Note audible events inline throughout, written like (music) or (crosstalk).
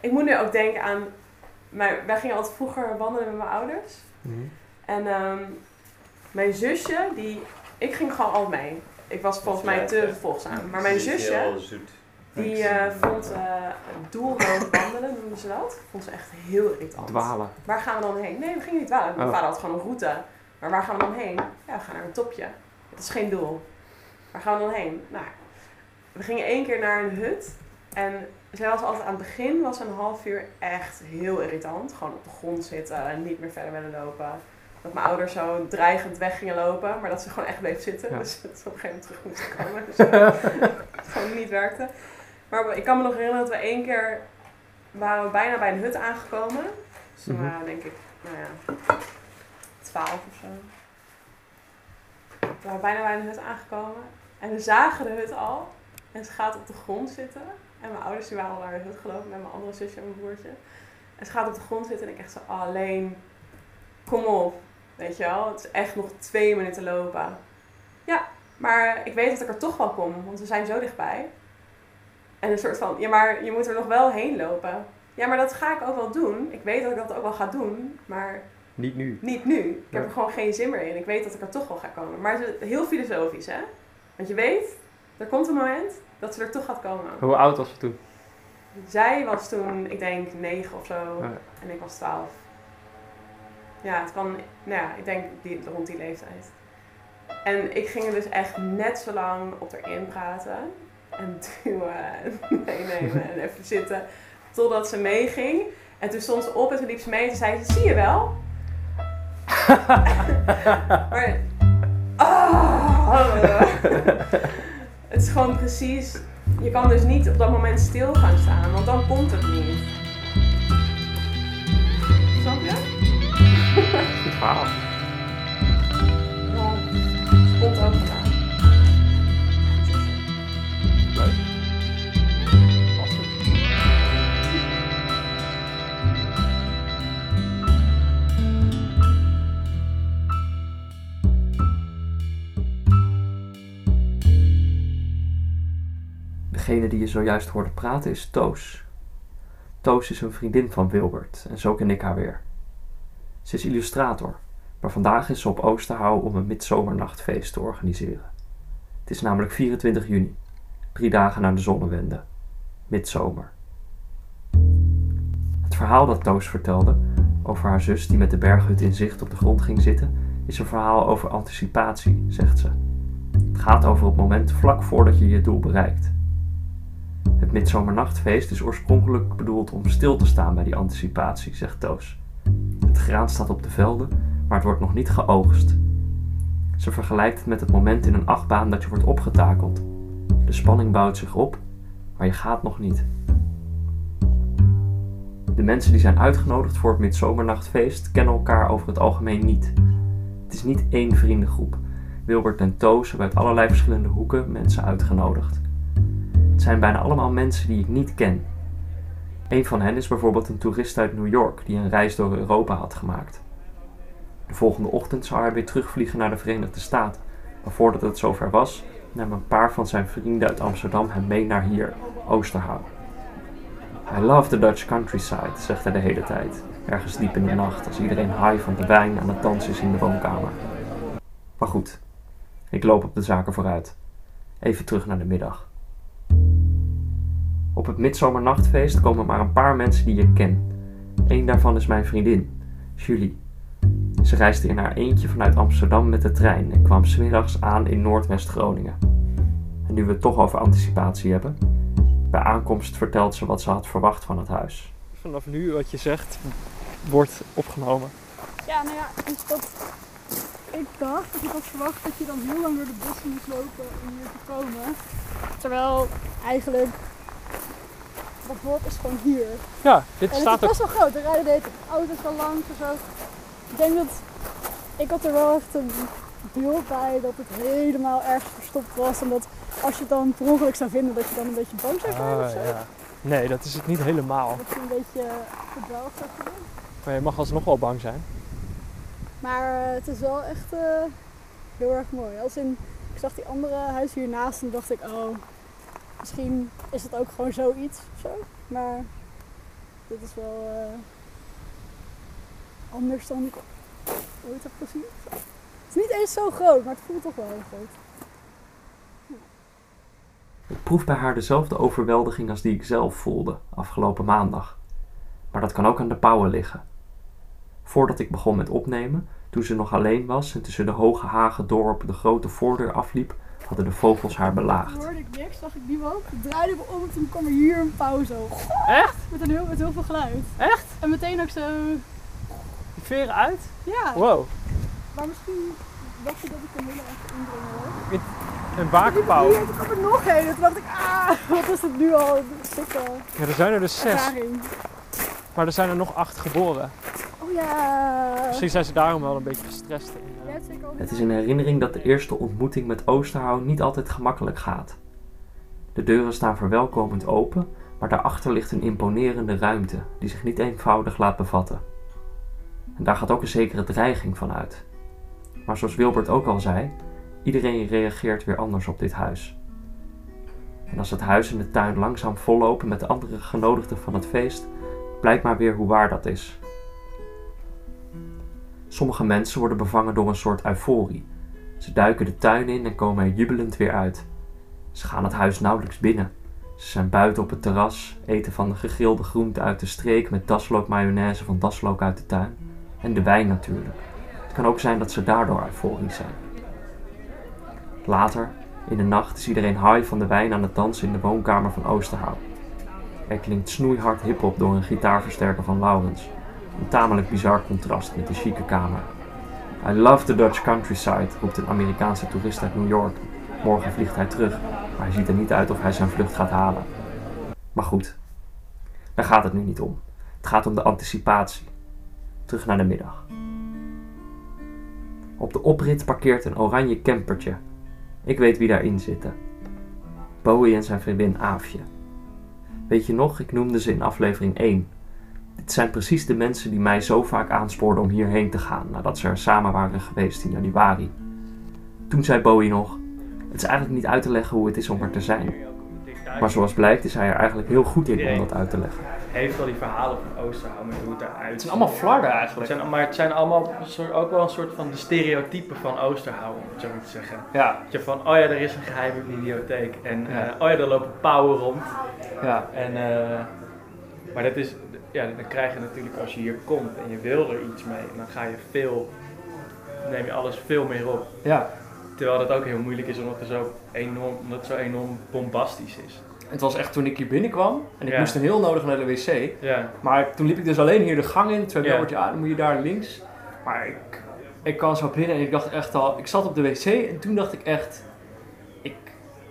ik moet nu ook denken aan... Mijn, wij gingen altijd vroeger wandelen met mijn ouders. Mhm. En ehm, mijn zusje, die... Ik ging gewoon altijd mee. Ik was volgens mij te volgzaam. Maar mijn zusje... Die eh, vond eh doelloos wandelen, noemden ze dat. Vond ze echt heel irritant. Dwalen. Waar gaan we dan heen? Nee, we gingen niet dwalen. Mijn Oh. vader had gewoon een route. Maar waar gaan we dan heen? Ja, we gaan naar een topje. Het is geen doel. Waar gaan we dan heen? Nou, we gingen één keer naar een hut. En zij was altijd aan het begin, was een half uur echt heel irritant. Gewoon op de grond zitten en niet meer verder willen lopen. Dat mijn ouders zo dreigend weg gingen lopen, maar dat ze gewoon echt bleef zitten. Ja. Dus dat ze op een gegeven moment terug moesten komen. Dus eh, (laughs) het gewoon niet werkte. Maar ik kan me nog herinneren dat we één keer waren we bijna bij een hut aangekomen. Dus Mhm. waren we denk ik, nou ja, 12 of zo. We waren bijna bij een hut aangekomen. En we zagen de hut al. En ze gaat op de grond zitten. En mijn ouders die waren al naar de hut gelopen met mijn andere zusje en mijn broertje. En ze gaat op de grond zitten en ik echt zo alleen. Kom op. Weet je wel, het is echt nog twee minuten lopen. Ja, maar ik weet dat ik er toch wel kom, want we zijn zo dichtbij. En een soort van, ja, maar je moet er nog wel heen lopen. Ja, maar dat ga ik ook wel doen. Ik weet dat ik dat ook wel ga doen, maar Niet nu. niet nu. Ik heb er gewoon geen zin meer in. Ik weet dat ik er toch wel ga komen. Maar het is heel filosofisch, hè? Want je weet, er komt een moment dat ze er toch gaat komen. Hoe oud was ze toen? Zij was toen, ik denk, negen of zo. Ja. En ik was twaalf. Ja, het kan, nou ja, ik denk die, rond die leeftijd. En ik ging er dus echt net zo lang op erin praten. En duwen en (laughs) meenemen en even zitten. Totdat ze meeging. En toen stond ze op en toen liep ze mee en zei ze, zie je wel? (laughs) maar, ah, (laughs) het is gewoon precies, je kan dus niet op dat moment stil gaan staan, want dan komt het niet. Snap je? Goed Degene die je zojuist hoorde praten is Toos. Toos is een vriendin van Wilbert en zo ken ik haar weer. Ze is illustrator, maar vandaag is ze op Oosterhouw om een midzomernachtfeest te organiseren. Het is namelijk 24 juni, drie dagen na de zonnewende, midzomer. Het verhaal dat Toos vertelde over haar zus die met de berghut in zicht op de grond ging zitten, is een verhaal over anticipatie, zegt ze. Het gaat over het moment vlak voordat je je doel bereikt. Het midzomernachtfeest is oorspronkelijk bedoeld om stil te staan bij die anticipatie, zegt Toos. Het graan staat op de velden, maar het wordt nog niet geoogst. Ze vergelijkt het met het moment in een achtbaan dat je wordt opgetakeld. De spanning bouwt zich op, maar je gaat nog niet. De mensen die zijn uitgenodigd voor het midzomernachtfeest kennen elkaar over het algemeen niet. Het is niet één vriendengroep. Wilbert en Toos hebben uit allerlei verschillende hoeken mensen uitgenodigd. Het zijn bijna allemaal mensen die ik niet ken. Een van hen is bijvoorbeeld een toerist uit New York die een reis door Europa had gemaakt. De volgende ochtend zou hij weer terugvliegen naar de Verenigde Staten. Maar voordat het zover was, namen een paar van zijn vrienden uit Amsterdam hem mee naar hier, Oosterhout. I love the Dutch countryside, zegt hij de hele tijd. Ergens diep in de nacht, als iedereen high van de wijn aan het dansen is in de woonkamer. Maar goed, ik loop op de zaken vooruit. Even terug naar de middag. Op het midzomernachtfeest komen maar een paar mensen die ik ken. Eén daarvan is mijn vriendin, Julie. Ze reisde in haar eentje vanuit Amsterdam met de trein en kwam smiddags aan in Noordwest-Groningen. En nu we het toch over anticipatie hebben, bij aankomst vertelt ze wat ze had verwacht van het huis. Vanaf nu wat je zegt wordt opgenomen. Ja, nou ja, dus dat... Ik dacht dat ik had verwacht dat je dan heel lang door de bossen moest lopen om hier te komen. Terwijl eigenlijk dat dorp is gewoon hier. Ja, dit En het staat is ook. best wel groot. Er rijden de auto's wel langs en zo. Ik denk dat... Ik had er wel echt een beeld bij dat het helemaal ergens verstopt was. En dat als je het dan per ongeluk zou vinden, dat je dan een beetje bang zou zijn of Ah, zo. ja. Nee, dat is het niet helemaal. Dat je een beetje verdwaald zou zijn. Maar je mag alsnog wel bang zijn. Maar eh, het is wel echt eh, heel erg mooi. Als in, ik zag die andere huizen hiernaast en dacht ik, oh, misschien is het ook gewoon zoiets of zo. Maar dit is wel eh, anders dan ik ooit heb gezien. Het is niet eens zo groot, maar het voelt toch wel heel groot. Ik proef bij haar dezelfde overweldiging als die ik zelf voelde afgelopen maandag. Maar dat kan ook aan de pauwen liggen. Voordat ik begon met opnemen, toen ze nog alleen was en tussen de hoge hagen door op de grote voordeur afliep, hadden de vogels haar Toen belaagd. hoorde ik niks, zag ik niemand. Toen draaide ik me om en toen kwam er hier een pauw zo. Echt? Met, een heel, met heel veel geluid. Echt? En meteen ook zo, Die veren uit? ja. Wow. Maar misschien dacht ik dat ik hem heel erg indringen hoor. Een bakenpauw. Hier, toen kwam er nog een. En toen dacht ik, ah, wat is het nu al? Ja, er zijn er dus zes. ervaring. Maar er zijn er nog acht geboren. Oh ja. Misschien zijn ze daarom wel een beetje gestrest. in, Het is een herinnering dat de eerste ontmoeting met Oosterhout niet altijd gemakkelijk gaat. De deuren staan verwelkomend open, maar daarachter ligt een imponerende ruimte die zich niet eenvoudig laat bevatten. En daar gaat ook een zekere dreiging van uit. Maar zoals Wilbert ook al zei, iedereen reageert weer anders op dit huis. En als het huis en de tuin langzaam vollopen met de andere genodigden van het feest, blijkt maar weer hoe waar dat is. Sommige mensen worden bevangen door een soort euforie. Ze duiken de tuin in en komen er jubelend weer uit. Ze gaan het huis nauwelijks binnen. Ze zijn buiten op het terras, eten van de gegrilde groenten uit de streek met daslook mayonaise van daslook uit de tuin. En de wijn natuurlijk. Het kan ook zijn dat ze daardoor euforisch zijn. Later, in de nacht, is iedereen high van de wijn aan het dansen in de woonkamer van Oosterhout. Er klinkt snoeihard hip-hop door een gitaarversterker van Laurens. Een tamelijk bizar contrast met de chique kamer. I love the Dutch countryside, roept een Amerikaanse toerist uit New York. Morgen vliegt hij terug, maar hij ziet er niet uit of hij zijn vlucht gaat halen. Maar goed, daar gaat het nu niet om. Het gaat om de anticipatie. Terug naar de middag. Op de oprit parkeert een oranje campertje. Ik weet wie daarin zitten. Bowie en zijn vriendin Aafje. Weet je nog, ik noemde ze in aflevering 1. Dit zijn precies de mensen die mij zo vaak aanspoorden om hierheen te gaan nadat ze er samen waren geweest in januari. Toen zei Bowie nog: Het is eigenlijk niet uit te leggen hoe het is om er te zijn. Maar zoals blijkt is hij er eigenlijk heel goed in om dat uit te leggen. heeft al die verhalen van Oosterhout met hoe het eruit Het zijn allemaal flarden Het eigenlijk. zijn, maar het zijn allemaal ook wel een soort van de stereotypen van Oosterhout, om het zo maar te zeggen. Ja, Dat je van, oh ja, er is een geheime bibliotheek. En Ja. eh, oh ja, er lopen pauwen rond. ja. En, eh, maar dat is, ja, dan krijg je natuurlijk als je hier komt en je wil er iets mee, dan ga je veel, neem je alles veel meer op. ja. Terwijl dat ook heel moeilijk is omdat het zo enorm, omdat het zo enorm bombastisch is. Het was echt toen ik hier binnenkwam en ik Ja. moest een heel nodig naar de wc. Ja, Maar toen liep ik dus alleen hier de gang in. Toen Ja. Ja, dan moet je daar links. Maar ik, ik kwam zo binnen en ik dacht echt al... Ik zat op de wc en toen dacht ik echt... Ik,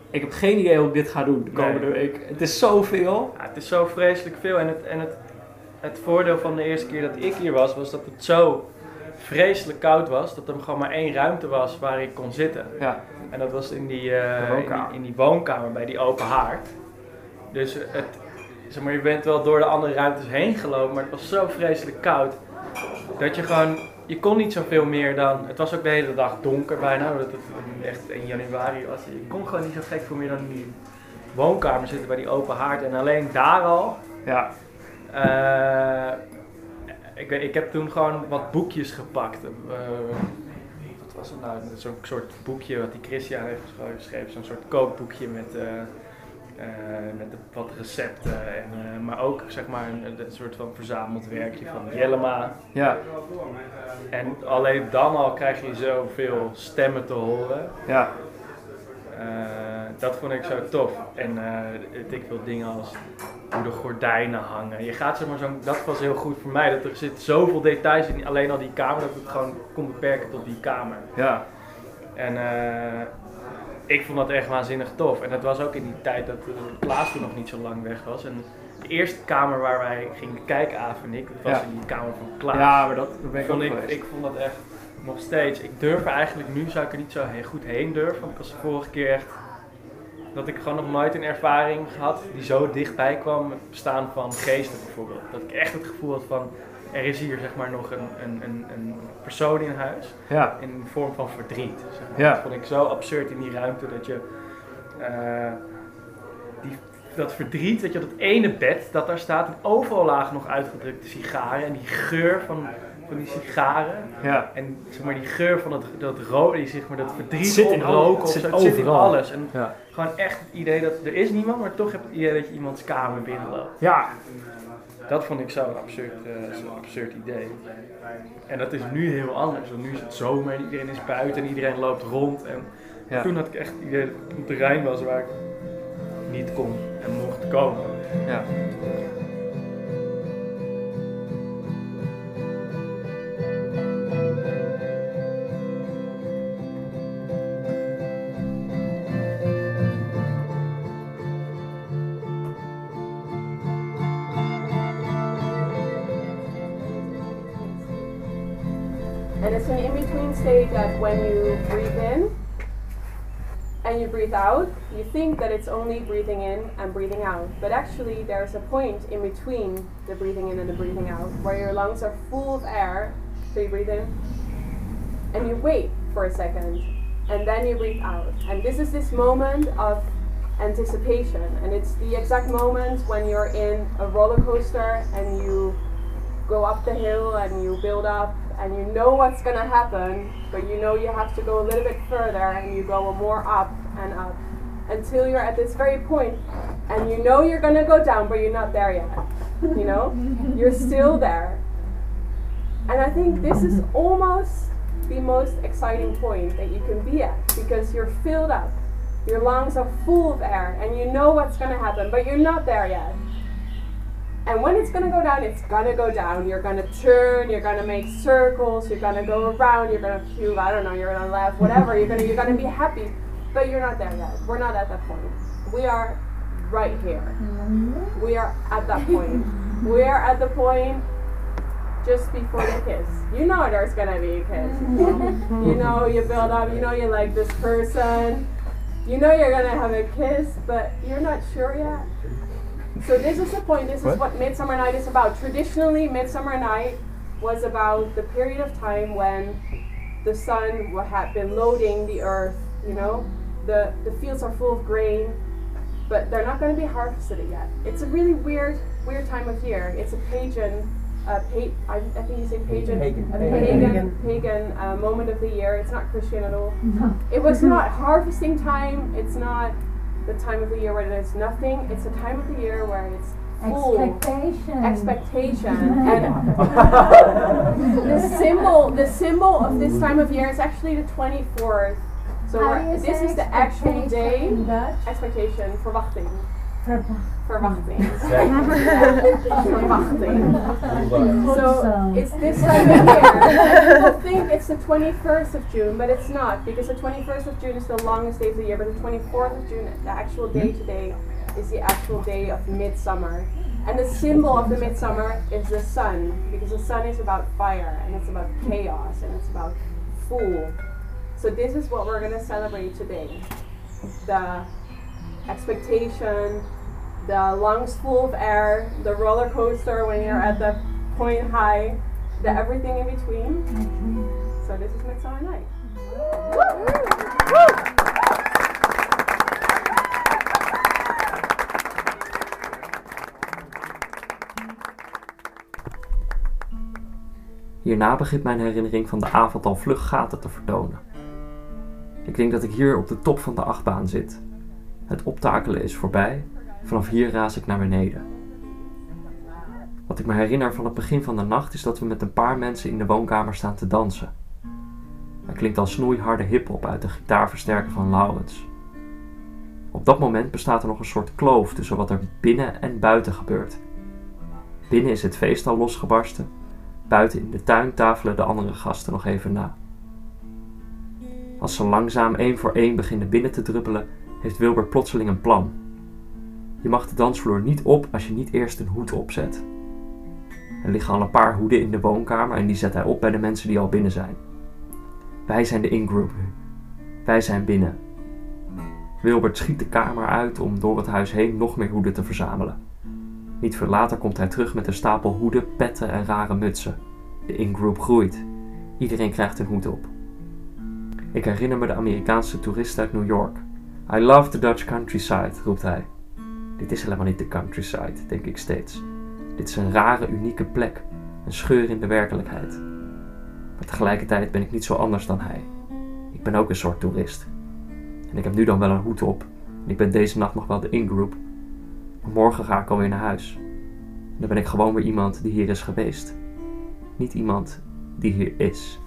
ik heb geen idee hoe ik dit ga doen de komende Nee. week. Het is zoveel. Ja, het is zo vreselijk veel. En, het, en het, het voordeel van de eerste keer dat ik hier was, was dat het zo vreselijk koud was. Dat er gewoon maar één ruimte was waar ik kon zitten. Ja, En dat was in die, eh, die, in die woonkamer bij die open haard. Dus het, zeg maar, je bent wel door de andere ruimtes heen gelopen, maar het was zo vreselijk koud. Dat je gewoon, je kon niet zoveel meer dan, het was ook de hele dag donker bijna, omdat het echt in januari was. Je kon gewoon niet zo gek veel meer dan in die woonkamer zitten bij die open haard. En alleen daar al, ja. Eh, ik, weet- ik heb toen gewoon wat boekjes gepakt. Eh, wat was het nou? Zo'n soort boekje wat die Christian heeft geschreven-. Zo'n soort kookboekje met, eh, met wat recepten. En, maar ook zeg maar een, een soort van verzameld werkje van Jellema. Ja, En alleen dan al krijg je zoveel stemmen te horen. ja. Dat vond ik zo tof. En ik veel dingen als hoe de gordijnen hangen. Je gaat zeg maar zo, dat was heel goed voor mij. Dat er zit zoveel details in alleen al die kamer dat het gewoon kon beperken tot die kamer. Ja, En eh, ik vond dat echt waanzinnig tof. En dat was ook in die tijd dat Klaas toen nog niet zo lang weg was. En de eerste kamer waar wij gingen kijken, Aaf en ik, dat was Ja. in die kamer van Klaas. ja maar dat, ben ik ook vond ik, ik vond dat echt nog steeds. Ik durf er eigenlijk nu, zou ik er niet zo heel goed heen durven. Want ik was de vorige keer echt. Dat ik gewoon nog nooit een ervaring gehad die zo dichtbij kwam. Het bestaan van geesten bijvoorbeeld. Dat ik echt het gevoel had van. Er is hier zeg maar nog een, een, een, een persoon in huis. Ja, In de vorm van verdriet. Zeg maar. Ja. Dat vond ik zo absurd in die ruimte dat je. eh, die dat verdriet, weet je, dat ene bed dat daar staat. En overal lagen nog uitgedrukte sigaren. En die geur van, van die sigaren. Ja. En zeg maar, die geur van dat, dat rode, zeg maar, dat verdriet Het zit in Het of zit zo. Het zit in alles. En Ja. gewoon echt het idee dat er is niemand, maar toch heb je het idee dat je iemands kamer binnenloopt. Ja. Dat vond ik zo'n absurd, eh, zo'n absurd idee. En dat is nu heel anders. Want nu is het zomer en iedereen is buiten en iedereen loopt rond. En Ja. toen had ik echt het idee dat op een terrein was waar ik niet kon en mocht komen. Ja. And it's an in-between stage that when you breathe in and you breathe out, you think that it's only breathing in and breathing out. But actually there's a point in between the breathing in and the breathing out where your lungs are full of air. So you breathe in and you wait for a second and then you breathe out. And this is this moment of anticipation and it's the exact moment when you're in a roller coaster and you go up the hill and you build up and you know what's going to happen, but you know you have to go a little bit further and you go more up and up until you're at this very point and you know you're going to go down, but you're not there yet. You know? (laughs) You're still there. And I think this is almost the most exciting point that you can be at because you're filled up. Your lungs are full of air and you know what's going to happen, but you're not there yet. And when it's gonna go down, it's gonna go down. You're gonna turn, you're gonna make circles, you're gonna go around, you're gonna puke, I don't know, you're gonna laugh, whatever, you're gonna you're gonna be happy. But you're not there yet. We're not at that point. We are right here. We are at that point. (laughs) We are at the point just before the kiss. You know there's gonna be a kiss. (laughs) you know you build up, you know you like this person. You know you're gonna have a kiss, but you're not sure yet. So this is the point. This is what Midsummer Night is about. Traditionally, Midsummer Night was about the period of time when the sun had been loading the earth. You know, the the fields are full of grain, but they're not going to be harvested yet. It's a really weird weird time of year. It's a pagan. Uh, pa- I, I think you say pagan, Pagan. a Pagan. pagan, pagan uh, moment of the year. It's not Christian at all. (laughs) It was not harvesting time. It's not the time of the year where there's nothing. It's a time of the year where it's full Expectation. expectation (laughs) and (laughs) the symbol the symbol of this time of year is actually the 24th. So How we're, do you this is the actual day in expectation verwachting Verwacht. Verwachting verwachting. Goed So it's this time of year. People think it's the 21st of June, but it's not because the 21st of June is the longest day of the year. But the 24th of June, the actual day hmm? today, is the actual day of midsummer. And the symbol of the midsummer is the sun because the sun is about fire and it's about chaos and it's about fool. So this is what we're gonna celebrate today. The expectation, the lungs full of air, the roller coaster when you're at the point high, the everything in between. So this is Midsummer Night. Hierna begint mijn herinnering van de avond al vlug gaten te vertonen. Ik denk dat ik hier op de top van de achtbaan zit. Het optakelen is voorbij, vanaf hier raas ik naar beneden. Wat ik me herinner van het begin van de nacht is dat we met een paar mensen in de woonkamer staan te dansen. Er klinkt al snoeiharde hip-hop uit de gitaarversterker van Laurens. Op dat moment bestaat er nog een soort kloof tussen wat er binnen en buiten gebeurt. Binnen is het feest al losgebarsten, Buiten in de tuin tafelen de andere gasten nog even na. Als ze langzaam één voor één beginnen binnen te druppelen, heeft Wilbert plotseling een plan. Je mag de dansvloer niet op als je niet eerst een hoed opzet. Er liggen al een paar hoeden in de woonkamer en die zet hij op bij de mensen die al binnen zijn. Wij zijn de ingroup. Wij zijn binnen. Wilbert schiet de kamer uit om door het huis heen nog meer hoeden te verzamelen. Niet veel later komt hij terug met een stapel hoeden, petten en rare mutsen. De ingroup groeit. Iedereen krijgt een hoed op. Ik herinner me de Amerikaanse toerist uit New York. I love the Dutch countryside, roept hij. Dit is helemaal niet de countryside, denk ik steeds. Dit is een rare, unieke plek, een scheur in de werkelijkheid. Maar tegelijkertijd ben ik niet zo anders dan hij. Ik ben ook een soort toerist. En ik heb nu dan wel een hoed op. En ik ben deze nacht nog wel de in-group. Maar morgen ga ik alweer naar huis. En dan ben ik gewoon weer iemand die hier is geweest. Niet iemand die hier is.